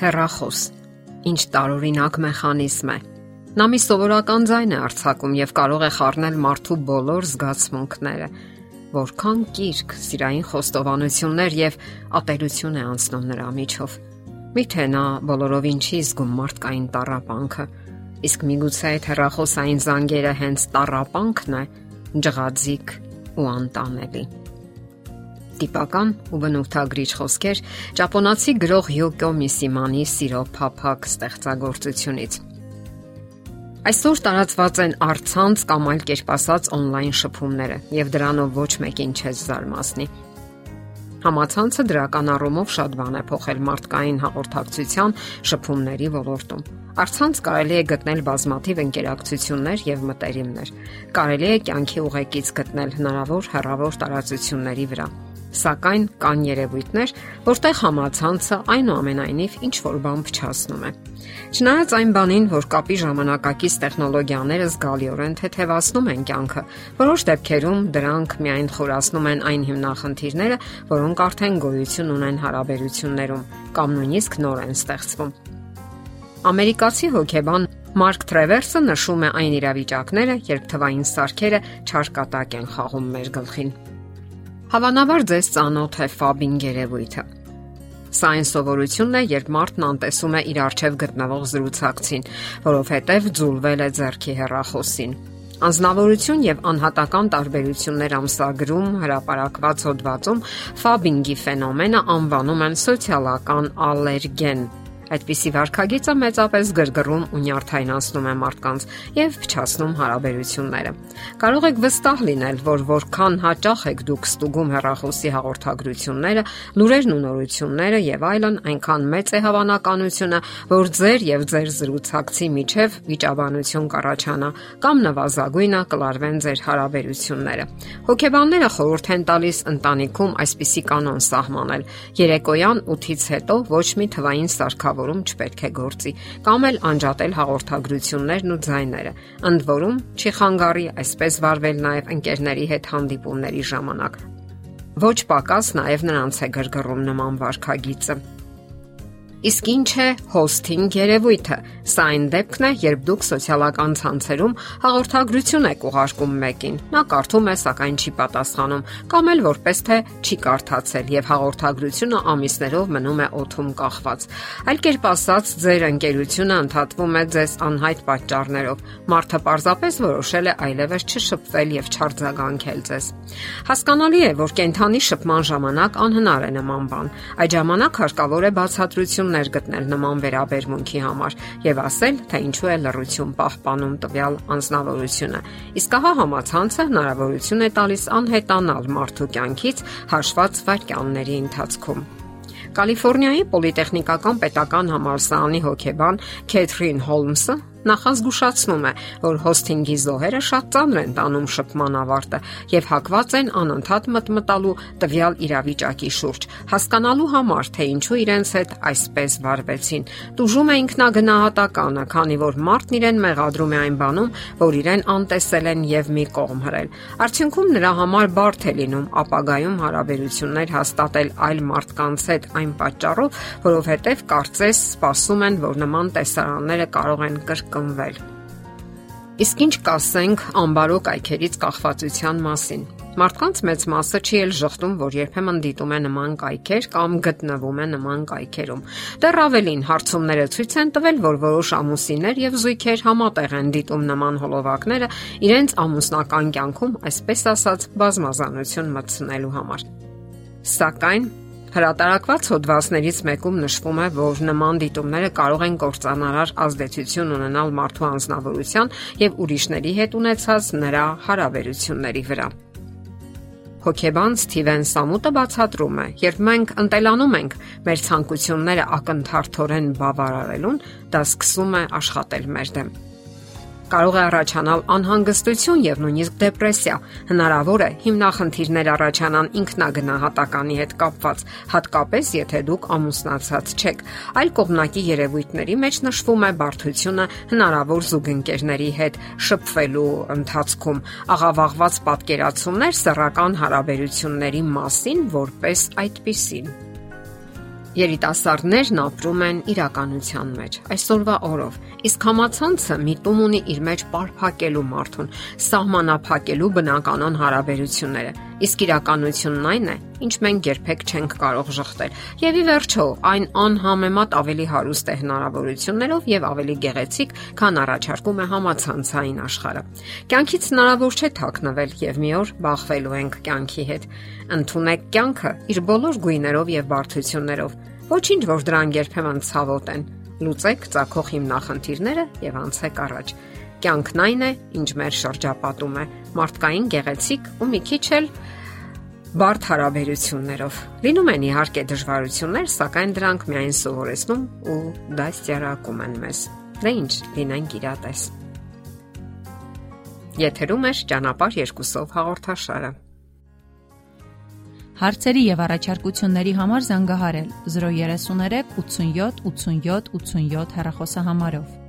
Հերախոս։ Ինչ տարօրինակ մեխանիզմ է։ Նա մի սովորական ձայն է արձակում եւ կարող է խառնել մարդու բոլոր զգացմունքները։ Որքան կիրք, սիրային խոստովանություններ եւ ատելություն է անցնում նրա միջով։ Միթե նա բոլորովին չի զգում մարդկային տարապանքը։ Իսկ միգուցե այդ հեռախոսային զանգերը հենց տարապանքն է, ջղաձիկ ու անտանելի տիպական ու բնութագրիչ խոսքեր ճապոնացի գրող Յոկո Միսիմանի սիրո փափակ ստեղծագործությունից։ Այսօր տարածված են արցանց կամ այլ կերպ ասած on-line շփումները, եւ դրանով ոչ մեկին չես զարմացնի։ Համացանցը դրական առումով շատ բան է փոխել մարդկային հաղորդակցության շփումների ոլորտում։ Արցանց կարելի է գտնել բազմաթիվ ինտերակցիաներ եւ մտերիմներ։ Կարելի է կյանքի ուղեկից գտնել հնարավոր հեռավոր տարածությունների վրա Սակայն կան երևույթներ, որտեղ համացանցը այնուամենայնիվ ինչ որ բան փչացնում է։ Չնայած այն բանին, որ կապի ժամանակակից տեխնոլոգիաները զգալիորեն թեթևացնում են կյանքը, որոշ դեպքերում դրանք միայն խորացնում են այն հիմնախնդիրները, որոնք արդեն գոյություն ունեն հարաբերություններում կամ նույնիսկ նոր են ստեղծվում։ Ամերիկացի հոկեբան Մարկ Թրևերսը նշում է այն իրավիճակները, երբ թվային սարքերը չարկատակ են խաղում մեր գլխին։ Հավանաբար ձեզ ծանոթ է ֆաբինգ երևույթը։ Սա այն սովորությունն է, երբ մարդն անտեսում է իր արջև գտնվող զրուցակցին, որովհետև ձուլվել է зерքի հեռախոսին։ Անznավորություն եւ անհատական տարբերություններ ամսագրում հրապարակված հոդվածում ֆաբինգի ֆենոմենը անվանում են սոցիալական ալերգեն Այդպիսի վարքագիծը մեծապես գրգռում ու նյարդայնացնում է մարդկանց եւ փչացնում հարաբերությունները։ Կարող եք վստահ լինել, որ որքան հաճախ եք դուք ստուգում հեռախոսի հաղորդագրությունները, լուրերն ու նորությունները եւ այլն, այնքան մեծ է հավանականությունը, որ ձեր եւ ձեր զրուցակցի միջև վիճաբանություն կառաջանա կամ նվազագույնը կլարվեն ձեր հարաբերությունները։ Հոգեբանները խորհուրդ են տալիս ընտանիքում այսպիսի կանոն սահմանել. երեկոյան 8-ից հետո ոչ մի թվային սարքավ որում չպետք է գործի, կամ էլ անջատել հաղորդագրություններն ու ձայները։ Ընդ որում, չի խանգարի այսպես վարվել նաև ընկերների հետ հանդիպումների ժամանակ։ Ոչ պակաս նաև նրանց է գրգռում նման վարքագիծը։ Իսկ ինչ է հոսթինգ երևույթը։ Սա այն դեպքն է, երբ դուք սոցիալական ցանցերում հաղորդագրություն եք ուղարկում մեկին։ Նա կարդում է, սակայն չի պատասխանում, կամ էլ որպես թե չի կարդացել եւ հաղորդագրությունը ամիսներով մնում է օթում կախված։ Այլ կերպ ասած, ձեր ընկերությունը ընդհատվում է ձեզ անհայտ պատճառներով։ Մարդը պարզապես որոշել է այլևս չշփվել եւ չարձագանքել ձեզ։ Հասկանալի է, որ կենթանի շփման ժամանակ անհնար է նման բան։ Այդ ժամանակ հարկավոր է բացատրություն լրություններ գտնել նման վերաբերմունքի համար եւ ասել, թե ինչու է լրություն պահպանում տվյալ անznավորությունը։ Իսկ ահա համացանցը հնարավորություն է տալիս անհետանալ մարդու կյանքից հաշված վայրկյանների ընթացքում։ Կալիֆոռնիայի Պոլիտեխնիկական պետական համալսարանի հոկեբան Քեթրին Հոլմսը նախազգուշացնում է, որ հոսթինգի զոհերը շատ ծանր են տանում շփման ավարտը եւ հակված են անընդհատ մտմտալու տվյալ իրավիճակի շուրջ, հասկանալու համար, թե ինչու իրենց հետ այսպես վարվեցին։ Տուժում է ինքնագնահատականը, քանի որ մարդն իրեն մեղադրում է այն բանում, որ իրեն անտեսել են եւ մի կողմ հրել։ Արդյունքում նրա համար բարդ է լինում ապագայում հարաբերություններ հաստատել այլ մարդկանց հետ այն պատճառով, որովհետեւ կարծես սպասում են, որ նման տեսարանները կարող են կրկնել կրկնվել։ Իսկ ինչ կասենք անբարո կայքերից կախվածության մասին։ Մարդկանց մեծ մասը չի էլ շղթում, որ երբեմն դիտում է նման կայքեր կամ գտնվում է նման կայքերում։ Դեռ ավելին հարցումները ցույց են տվել, որ որոշ ամուսիններ եւ զույգեր համատեղ են դիտում նման հոլովակները իրենց ամուսնական կյանքում, այսպես ասած, բազմազանություն մտցնելու համար։ Սակայն Հրատարակված հոդվածներից մեկում նշվում է, որ նման դիտումները կարող են կործանարար ազդեցություն ունենալ մարդու անznավորության եւ ուրիշների հետ ունեցած նրա հարաբերությունների վրա։ Հոկեբան Սթիվեն Սամուտը բացատրում է, երբ մենք ընտելանում ենք մեր ցանկությունները ակնթարթորեն բավարարելուն, դա սկսում է աշխատել մեր դեմ կարող է առաջանալ անհանգստություն եւ նույնիսկ դեպրեսիա։ Հնարավոր է հիմնախնդիրներ առաջանան ինքնագնահատականի հետ կապված, հատկապես եթե դուք ամուսնացած չեք։ Այլ կողմնակի երևույթների մեջ նշվում է բարդությունը հնարավոր զուգընկերների հետ շփվելու ընթացքում, աղավաղված պատկերացումներ սեռական հարաբերությունների մասին որպես այդպիսին։ Երիտասարդներն ապրում են իրականության մեջ, այսօրվա օրով։ Իսկ համացանցը միտում ունի իր մեջ պարփակելու մարդուն, սահմանափակելու բնականon հարաբերությունները։ Իսկ իրականությունն այն է, ինչ մենք երբեք չենք կարող շղթել։ Եվ ի վերջո, այն անհամեմատ ավելի հարուստ է հնարավորություններով եւ ավելի գեղեցիկ, քան առաջարկում է համացանցային աշխարհը։ Կյանքից հնարավոր չէ թաքնվել եւ մի օր բախվելու ենք կյանքի հետ։ Ընթունեք կյանքը իր բոլոր գույներով եւ բարդություններով Ոչինչ, որ դրան երբեմն ցավոտ են։ Լուծեք ցակող հիմնախնդիրները եւ անցեք առաջ։ Կյանքն այն է, ինչ մեր շրջապատում է, մարդկային գեղեցիկ ու մի քիչ էլ բարդ հարաբերություններով։ Լինում են իհարկե դժվարություններ, սակայն դրանք միայն սովորեցնում ու դաստիարակում են մեզ։ Դե ինչ, լինենք իրատես։ Եթերում է ճանապարհ երկուսով հաղորդաշարը։ Հարցերի եւ առաջարկությունների համար զանգահարել 033 87 87 87 հեռախոսահամարով։